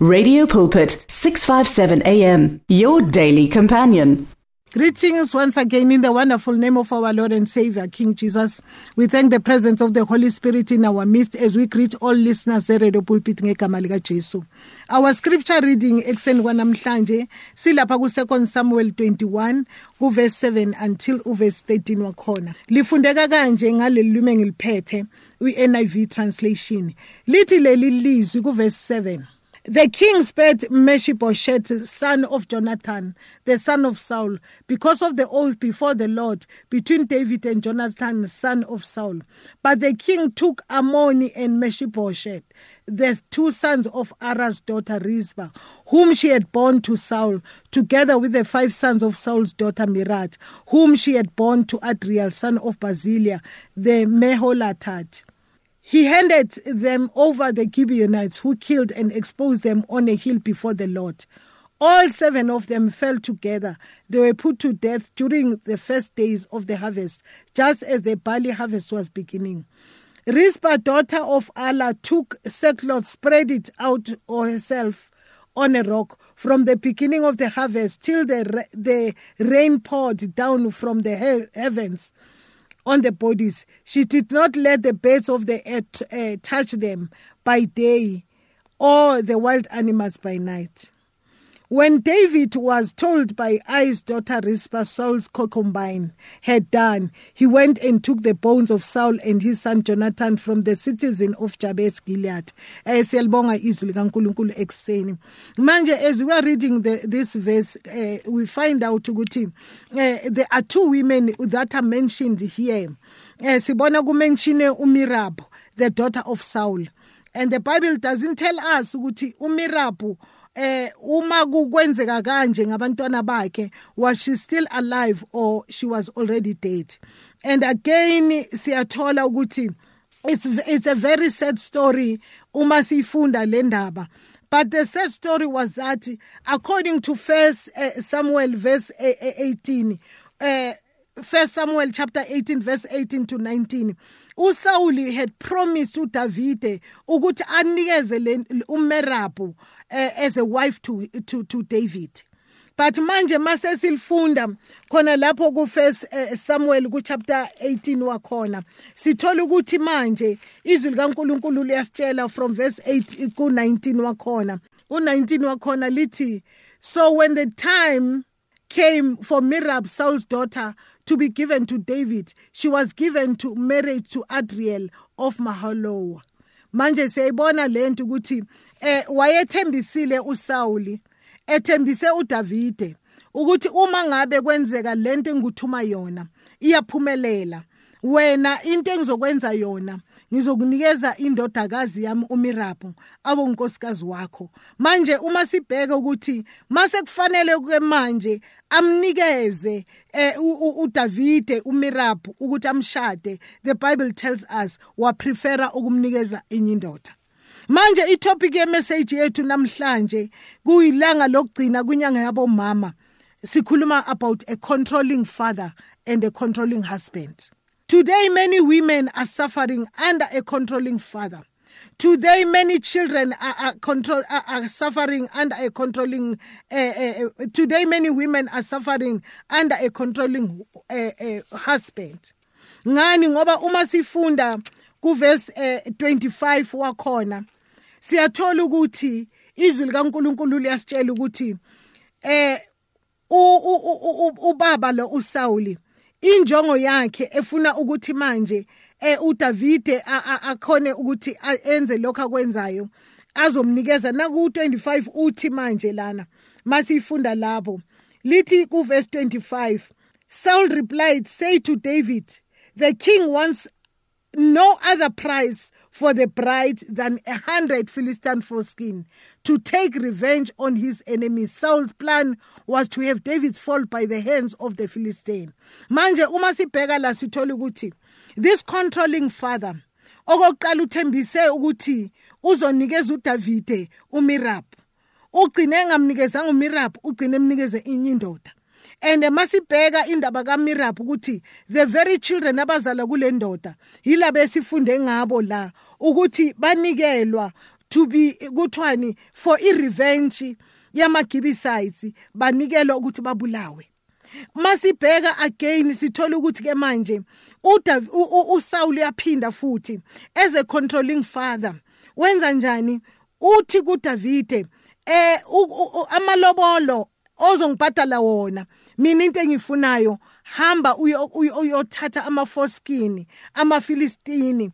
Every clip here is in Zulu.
Radio Pulpit 657 AM your daily companion. Greetings once again in the wonderful name of our Lord and Savior, King Jesus. We thank the presence of the Holy Spirit in our midst as we greet all listeners eRadio Pulpit. Our scripture reading ekseni kwanamhlanje silapha ku 2 Samuel 21 ku verse 7 until verse 13 wakhona. Lifundeka kanje ngaleli lume ngiliphethe u-NIV translation. Lithi leli ku verse 7. The king spared Mephibosheth, son of Jonathan, the son of Saul, because of the oath before the Lord between David and Jonathan, son of Saul. But the king took Ammon and Mephibosheth, the two sons of Arah's daughter Rizpah, whom she had borne to Saul, together with the five sons of Saul's daughter Mirat, whom she had borne to Adriel, son of Barzillai, the Meholathite. He handed them over the Gibeonites, who killed and exposed them on a hill before the Lord. All seven of them fell together. They were put to death during the first days of the harvest, just as the barley harvest was beginning. Rizpah, daughter of Allah, took sackcloth, spread it out herself on a rock from the beginning of the harvest till the, the rain poured down from the heavens on the bodies. She did not let the birds of the t- uh, touch them by day or the wild animals by night. When David was told by Ai's daughter Rizpah Saul's concubine had done, he went and took the bones of Saul and his son Jonathan from the citizen of Jabez Gilead. Eh as we are reading the, this verse uh, we find out ukuthi uh, there are two women that are mentioned here. Uh, sibona uMirab the daughter of Saul. And the Bible doesn't tell us ukuthi uMirabu eh uma kukwenzeka kanje ngabantwana bakhe was she still alive or she was already dead? And again siyathola ukuthi it's it's a very sad story uma sifunda le ndaba. But the sad story was that according to first uh, samuel verse 18 uh, First Samuel chapter 18 verse 18 to 19 uSaul had promised uDavide ukuthi anikeze uMerabu uh, as a wife to to to David. But manje mase silifunda khona lapho ku first uh, Samuel ku chapter 18 wakhona sithola ukuthi manje izwi likaNkuluNkulu liyasitshela from verse 8 ku 19 wakhona. U19 wakhona lithi so when the time came for Mirab, Saul's daughter, to be given to David. She was given to marriage to Adriel of Mahaloa. manje siyayibona lento ukuthi eh wayethembisile uSawuli ethembise uDavide ukuthi uma ngabe kwenzeka lento engikuthuma yona iyaphumelela wena into engizokwenza yona ngizokunikeza indodakazi yami uMirabu abe unkosikazi wakho. Manje uma sibheke ukuthi mase kufanele ke manje amnikeze eh uDavide uMirabu ukuthi amshade the bible tells us wa prefera ukumnikeza enye indoda. Manje itopic yemessage yethu namhlanje kuyilanga lokugcina kunyanga yabomama. Sikhuluma about a controlling father and a controlling husband. Today, many women are suffering under a controlling father. Today, many children are, are control are, are, suffering under a controlling. Uh, uh, today, many women are suffering under a controlling uh, husband. Ngani ngoba uma sifunda ku verse 25 wakhona siyathola ukuthi izwi likaNkuluNkulu liyasitshela ukuthi eh ubaba lo uSawuli injongo yakhe efuna ukuthi manje eh uDavide akhone ukuthi enze lokho akwenzayo azomnikeza naku 25 uthi manje lana masifunda lapho lithi ku verse 25 Saul replied say to David the king wants no other price for the bride than a hundred Philistine foreskin to take revenge on his enemies. Saul's plan was to have David's fall by the hands of the Philistine. Manje uma sibheka la sithola ukuthi this controlling father okokuqala uthembise ukuthi uzonikeza uDavide uMirab ugcine engamnikezanga uMirab ugcine emnikeze inye indoda and masibheka indaba kaMirab ukuthi the very children abazalwa kule ndoda yilabo esifunde ngabo la ukuthi banikelwa to be kuthiwani for i-revenge yamagibisites banikelwa ukuthi babulawe. Masibheka again sithola ukuthi ke manje uSaul uyaphinda futhi as a controlling father wenza njani? Uthi kuDavide eh amalobolo ozongibhadala wona mina into engifunayo hamba uyothatha ama-foreskin amafilistini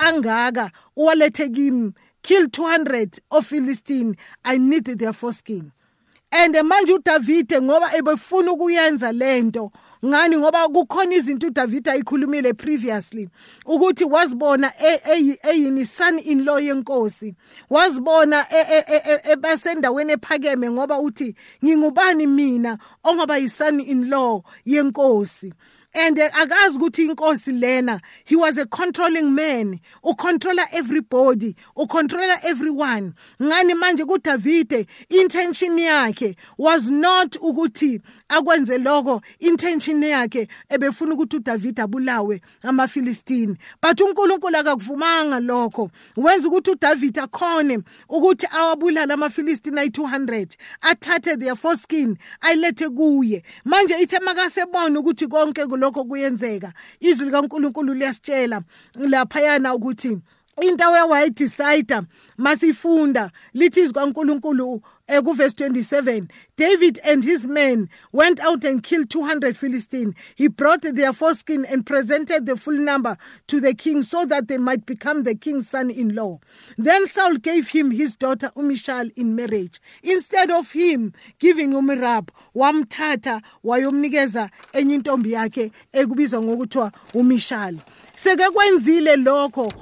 angaka uwalethe kimi kill 200 of philistine. I need their foreskin and manje uDavide ngoba ebefuna ukuyenza lento. Ngani? Ngoba kukhona izinto uDavide ayikhulumile previously. Ukuthi wazibona eyini son in law yenkosi. Wazibona ebasendaweni ephakeme ngoba uthi ngingubani mina ongaba yison in law yenkosi? And akazi ukuthi inkosi lena he was a controlling man. Ucontroller everybody ucontroller everyone. Ngani manje kuDavide intention yakhe was not ukuthi akwenze lokho intention yakhe ebefuna ukuthi uDavide abulawe amaFilistini. But uNkulunkulu akakuvumanga lokho. Wenza ukuthi uDavide akhone ukuthi awabulala amaFilistini ayi200 athathe their foreskin ayilethe kuye. Manje ithe makasebona ukuthi konke lokho kuyenzeka. Izwi likaNkuluNkulu liyasitshela laphayana ukuthi into wayedecide masifunda lithi izwi kaNkuluNkulu kuverse 27 David and his men went out and killed 200 Philistines he brought their foreskin and presented the full number to the king so that they might become the king's son-in-law. Then Saul gave him his daughter Umishal in marriage. Instead of him giving Umirab wamthatha wayomnikeza enye intombi yakhe ekubizwa ngokuthiwa Umishal. Seke kwenzile lokho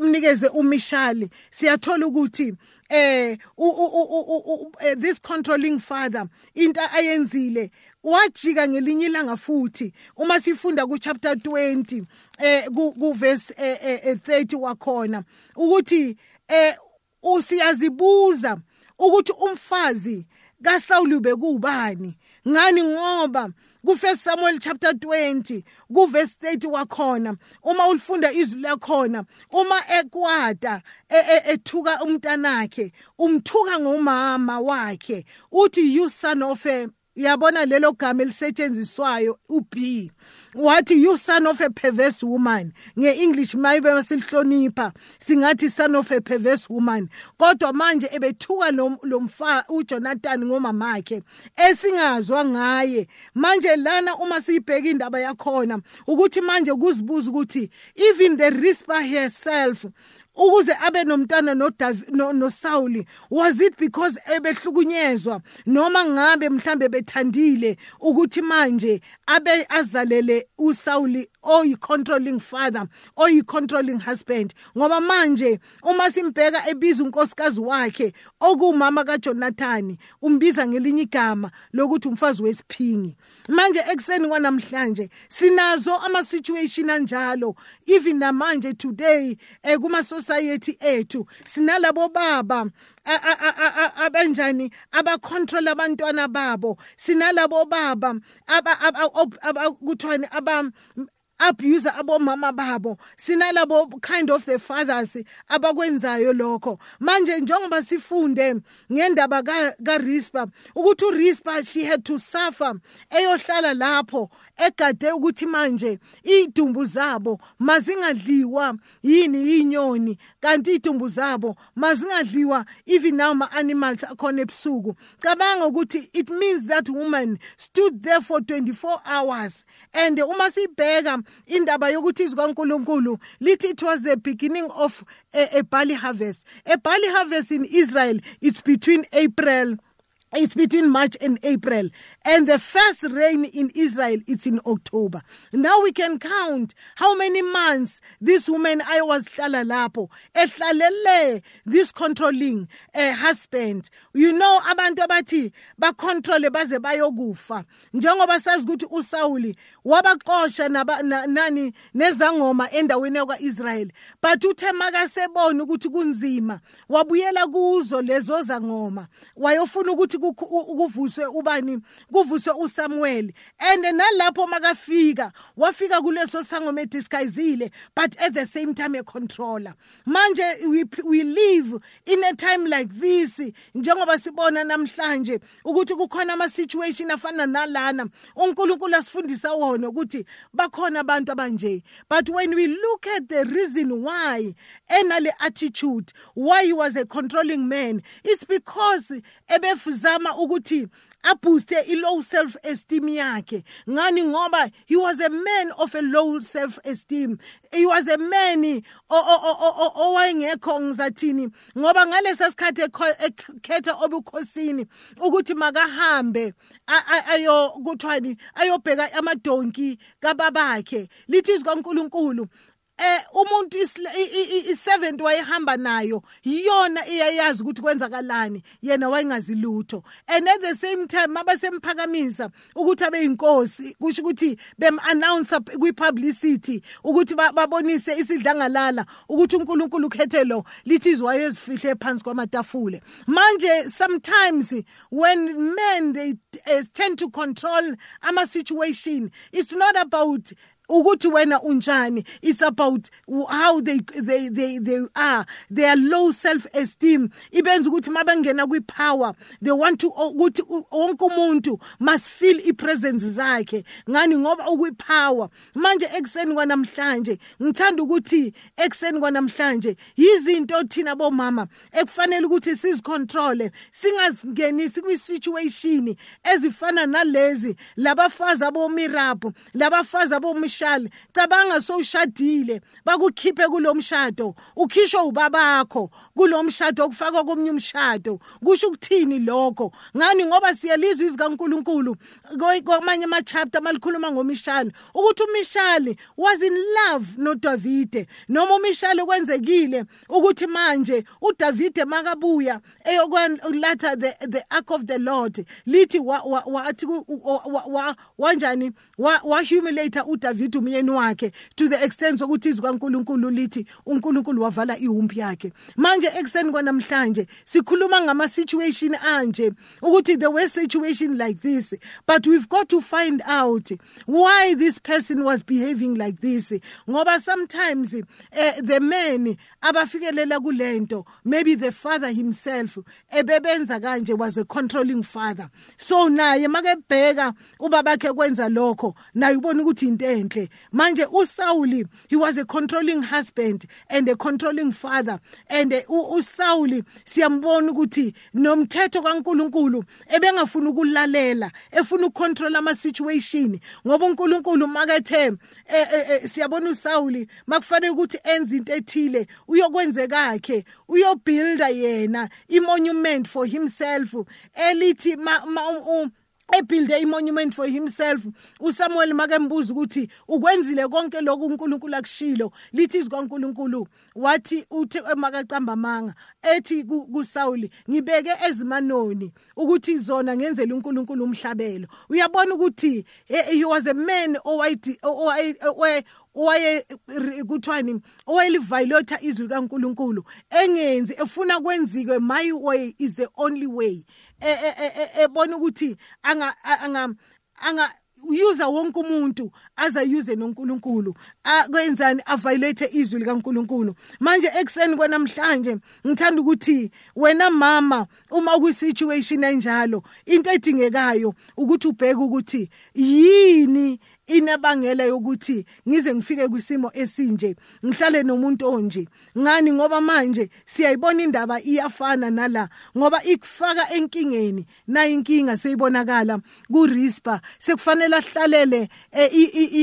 umnikeze umishali siyathola ukuthi eh this controlling father into ayenzile wajika ngelinye ilanga futhi uma sifunda ku chapter 20 eh ku verse 30 wakhona ukuthi eh usiyazibuza ukuthi umfazi kaSawuli bekubani ngani? Ngoba ku1 Samuel chapter 20 kuverse 30 wakhona uma ulifunda izwi lakhona uma ekwada ethuka umntanakhe umthuka ngomama wakhe uthi you son of a yabona lelo gama elisetshenziswayo uB. Wathi you son of a perverse woman. ngeEnglish mayibe silihlonipha singathi son of a perverse woman. Kodwa manje ebethuka lomfa uJonathan ngomamakhe esingazwa ngaye. Manje lana uma siyibheka indaba yakhona ukuthi manje kuzibuza ukuthi even the rispa herself ukuze abe nomntana noSawuli was it because ebehlukunyezwa? Noma ngabe mhlambe bethandile ukuthi manje abe azalele uSawuli oyi-controlling father? Oyi-controlling husband? Ngoba manje uma simbheka ebiza unkosikazi wakhe okuwumama kaJonathani umbiza ngelinye igama lokuthi umfazi wesiphingi. Manje ekuseni kwanamhlanje sinazo ama-situation anjalo. Even namanje today eh, kuma-society ethu sinalabo baba abanjani abacontrol abantwana babo. Sinalabo baba kuthiwani abuse abomama babo. Sinalabo kind of the fathers abakwenzayo lokho. Manje njengoba sifunde ngendaba kaRispa ukuthi uRispa she had to suffer eyohlala lapho egade ukuthi manje idumbu zabo mazingadliwa yini inyoni kanti idumbu zabo mazingadliwa even now ama animals akhona ebusuku. Cabanga ukuthi it means that woman stood there for 24 hours and uma sibheka indaba yokuthi izwi kaNkuluNkulu lithi it was the beginning of a, a barley harvest. A barley harvest in Israel it's between April it's between March and April. And the first rain in Israel, it's in October. Now we can count how many months this woman I was lapo, this controlling a husband. You know, abantu abathi bacontrole baze bayokufa. Njengoba sazi ukuthi uSawuli wabaxosha nani nezangoma endaweni yakwa-Israel. But uthe makasebona ukuthi kunzima, wabuyela kuzo lezo zangoma. Wayofuna kuvuswe ubani kuvuswe uSamuel and nalapho makafika wafika kuleso sango medisguisile but at the same time a controller. Manje we, we live in a time like this njengoba sibona namhlanje ukuthi kukhona ama situation afana nalana. uNkulunkulu asifundisa wona ukuthi bakhona abantu abanje. But when we look at the reason why enale attitude why he was a controlling man it's because ebefuzama ukuthi abooste i-low self esteem yakhe. Ngani? Ngoba he was a man of a low self esteem he was a man owayengekho ngizathini? Ngoba ngalesa sikhathi ekhetha obukhosini ukuthi makahambe ayo kuthwani ayobheka amadonki kababakhe. Lithi izwi kaNkuluNkulu eh umuntu i7 wayehamba nayo iyona iyayazi ukuthi kwenzakalani yena wayengazi lutho. And at the same time mabasemphakamisa ukuthi abe inkosi kusho ukuthi bem announce kwi publicity ukuthi babonise isidlangalala ukuthi uNkulunkulu ukhethe lo lithi izwayo ezifihle phansi kwamatafule manje sometimes when men they uh, tend to control ama situation it's not about ukuthi wena unjani it's about how they they they they are. Their low self esteem ibenza ukuthi mabengena kwi power they want to ukuthi wonke umuntu must feel i presence zakhe. Ngani? Ngoba ukwi power manje ekseni kwanamhlanje ngithanda ukuthi ekseni kwanamhlanje yizinto thina bomama ekufanele ukuthi sizicontrol singazingenisi kwi situation ezifana nalezi labafazi abomirabhu labafazi abomish umshali cabanga sowushadile. Bakukhiphe kulomshado ukhishwe ubabakho kulomshado okufakwa komnye umshado. Kusho ukuthini lokho? Ngani? Ngoba siyelizwa izwi kaNkuluNkulu kwamanye ama chapter malikhuluma ngomishali ukuthi umishali was in love noDavide. Noma umishali kwenzekile ukuthi manje uDavide makabuya eyokwalatha the the ark of the Lord lithi wathi wanjani wa humiliate uDavide uDavide umyeni wakhe to the extent sokuthi izwi kaNkuluNkulu lithi uNkulunkulu wavala ihumpi yakhe. Manje ekseni kwanamhlanje sikhuluma ngama situation anje ukuthi there were situation like this but we've got to find out why this person was behaving like this. Ngoba sometimes uh, the man abafikelela kulento maybe the father himself ebebenza kanje was a controlling father. So naye makebheka ubabakhe kwenza lokho naye ubona ukuthi into enhle. Enhle manje uSawuli he was a controlling husband and a controlling father. And uSawuli siyambona ukuthi nomthetho kaNkuluNkulu ebengafuna ukulalela efuna ukucontrol ama situation ngoba uNkulunkulu makethe e, e, e, siyabona uSawuli makufanele ukuthi enze into ethile uyokwenzekakhe uyobuilda yena imonument for himself elithi ebuilde imonument for himself. uSamuel makembuza ukuthi ukwenzile konke lokhu uNkulunkulu akushilo? Lithi izwi kaNkulunkulu wathi uthi makaqamba amanga ethi kuSawuli ngibeke ezimanoni ukuthi zona ngenzele uNkulunkulu umhlabelo. Uyabona ukuthi he was a man owayithi owaye kuthiwani owayeliviolate izwi kaNkuluNkulu engenzi efuna kwenzike my way is the only way. Ebona ukuthi anga anga anga user wonke umuntu azayuze noNkulunkulu akwenzani aviolate izwi likaNkulunkulu. Manje ekseni kwanamhlanje ngithanda ukuthi wena mama uma ku situation enjalo into edingekayo ukuthi ubheke ukuthi yini inabangela yokuthi ngize ngifike kwisimo esinje ngihlale nomuntu onje. Ngani? Ngoba manje siyayibona indaba iyafana nala ngoba ikufaka enkingeni na inkinga seyibonakala kuRispa sekufanele ahlalele eh,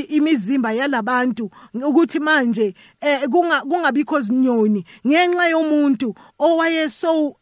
imizimba yalabantu ukuthi manje eh, kungabikho zinyoni ngenxa yomuntu owayeso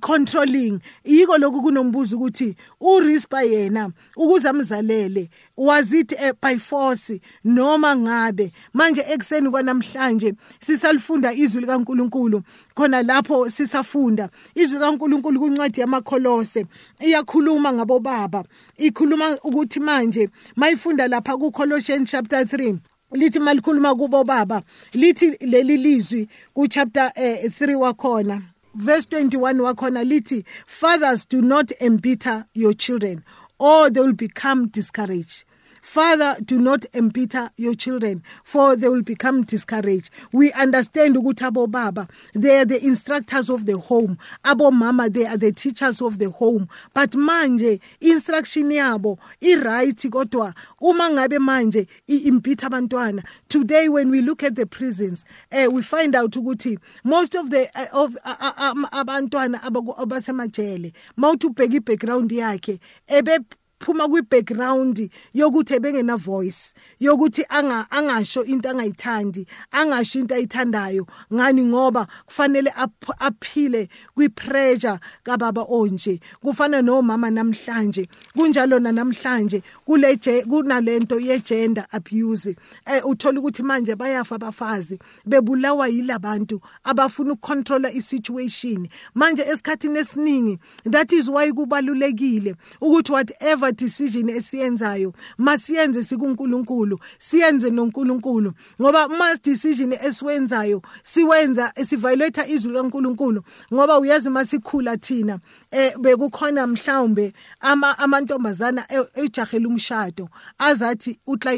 controlling. Yiko lokhu kunombuzo ukuthi uRispa yena ukuze amzalele was it uh, by force noma ngabe? Manje ekseni kwanamhlanje sisalifunda izwi likaNkuluNkulu khona lapho sisafunda. Izwi likaNkuluNkulu kuncwadi yamakholose iyakhuluma ngabo baba ikhuluma ukuthi manje mayifunda lapha ku Colossians chapter 3 lithi malikhuluma kubo baba lithi leli lizwi ku chapter 3 eh, wakhona. Verse 21 wakhona lithi fathers do not embitter your children or they will become discouraged Father, do not embitter your children, for they will become discouraged. We understand ukuthi abo baba, they are the instructors of the home. Abo mama, they are the teachers of the home. But manje instruction yabo i-right kodwa uma ngabe manje abantwana. Today when we look at the prisons, eh, we find out ukuthi most of the uh, of abantwana abasemajele mawuthi ubheka i-background yakhe ebe phuma kwi-background yokuthi ebengena voice yokuthi anga angasho into angayithandi angasho into ayithandayo. Ngani? Ngoba kufanele aphile kwi-pressure kababa onje. Kufana nomama namhlanje kunjalo namhlanje kule kunalento ye-gender abuse. Eh uthola ukuthi manje bayafa abafazi bebulawa yilabantu abafuna ukucontrola i-situation. Manje esikhathini esiningi that is why kubalulekile ukuthi whatever decision esiyenzayo masiyenze sikuNkulunkulu siyenze noNkulunkulu. Ngoba ma decision esiwenzayo siwenza siviolate izwi kaNkulunkulu ngoba uyazi masikhula thina eh bekukhona mhlawumbe ama amantombazana e, ejahela umshado azathi utla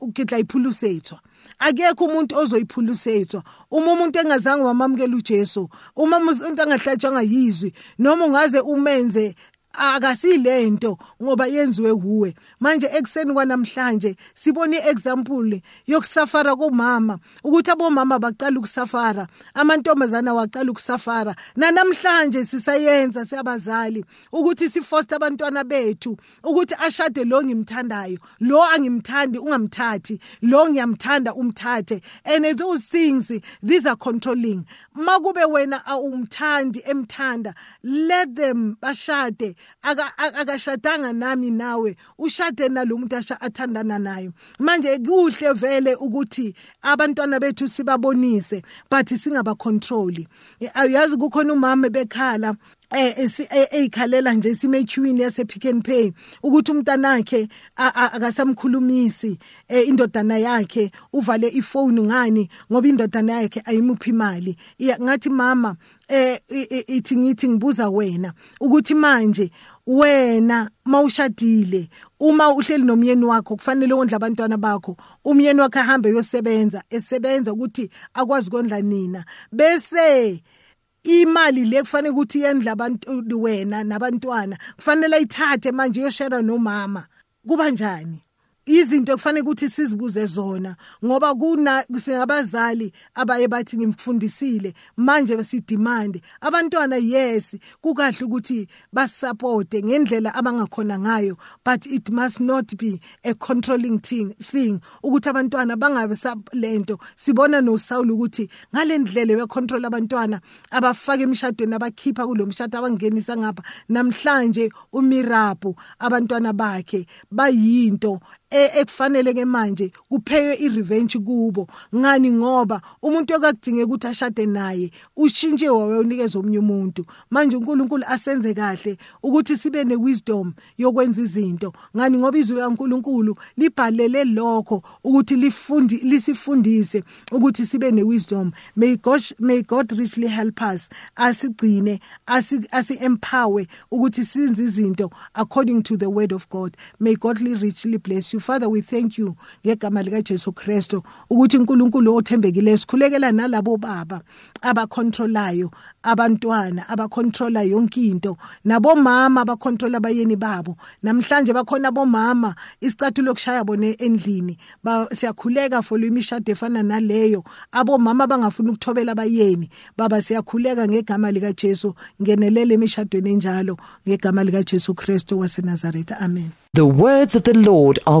ukidla iphulusethwa. Akekho umuntu ozoyiphulusethwa. Uma umuntu engazange wamamukela uJesu uma umuntu angahlatshwanga yizwi noma ungaze umenze akasilento ngoba yenziwe kuwe manje ekseni kwanamhlanje sibone iexample yokusafara komama ukuthi abomama baqala ukusafara amantombazana waqala ukusafara. Nanamhlanje sisayenza siyabazali ukuthi sifoster abantwana bethu ukuthi ashade lo ngimthandayo lo angimthandi ungamthathi lo ngiyamthanda umthathe. And those things these are controlling. Makube wena awumthandi emthanda let them bashade akashadanga nami nawe. Ushade nalomuntu athandana nayo. Manje kuhle vele ukuthi abantwana bethu sibabonise but singaba control uyazi kukhona umama bekhala eh eyikhalela nje simequini yase Pick n Pay ukuthi umntanakhe akasamkhulumisi indodana yakhe uvale ifoni ngani ngoba indodana yakhe ayimuphi imali. Ngathi mama eh ithi ngithi ngibuza wena ukuthi manje wena mawushadile uma uhleli nomyeni wakho kufanele wondla abantwana bakho umyeni wakhe ahambe yosebenza esebenza ukuthi akwazi kondla nina. Bese imali le kufanele ukuthi yendla abantu wena nabantwana kufanele ayithathe manje yoshera nomama. Kuba njani? Izinto kufanele ukuthi sizibuze zona ngoba kuna singabazali abaye bathi ngimfundisile manje besidemand abantwana yes kukahle ukuthi basupporte ngendlela abangakhona ngayo but it must not be a controlling thing thing. Ukuthi abantwana bangabe lento sibona no Saul ukuthi ngalendlela wecontrol abantwana abafaka emishadweni abakhipha kulomshado abangenisa ngapha namhlanje umirabu abantwana bakhe bayinto ekufanele ke manje kupheywe irevenge kubo. Ngani? Ngoba umuntu okakudinge ukuthi ashade naye ushintshe wawe unikeza omunye umuntu. Manje uNkulunkulu asenze kahle ukuthi sibe newisdom yokwenza izinto. Ngani? Ngoba izwi kaNkulunkulu libhalele lokho ukuthi lifundi lisifundise ukuthi sibe newisdom. May God may God richly help us. Asigcine asi empower ukuthi senze izinto according to the word of God. May God richly bless you Father we thank you ngegama lika Jesu Kristo ukuthi uNkulunkulu othembekile sikhulekela nalabo baba abacontrolayo abantwana abacontrola yonke into nabomama abacontrola abayeni babo. Namhlanje bakhona abomama isicathulo kushaya bone endlini. Siyakhuleka for imishado efana naleyo. Abomama bangafuna ukuthobela abayeni. Baba siyakhuleka ngegama lika Jesu ngenelele emishadweni enjalo ngegama lika Jesu Kristo waseNazaretha. Amen. The words of the Lord are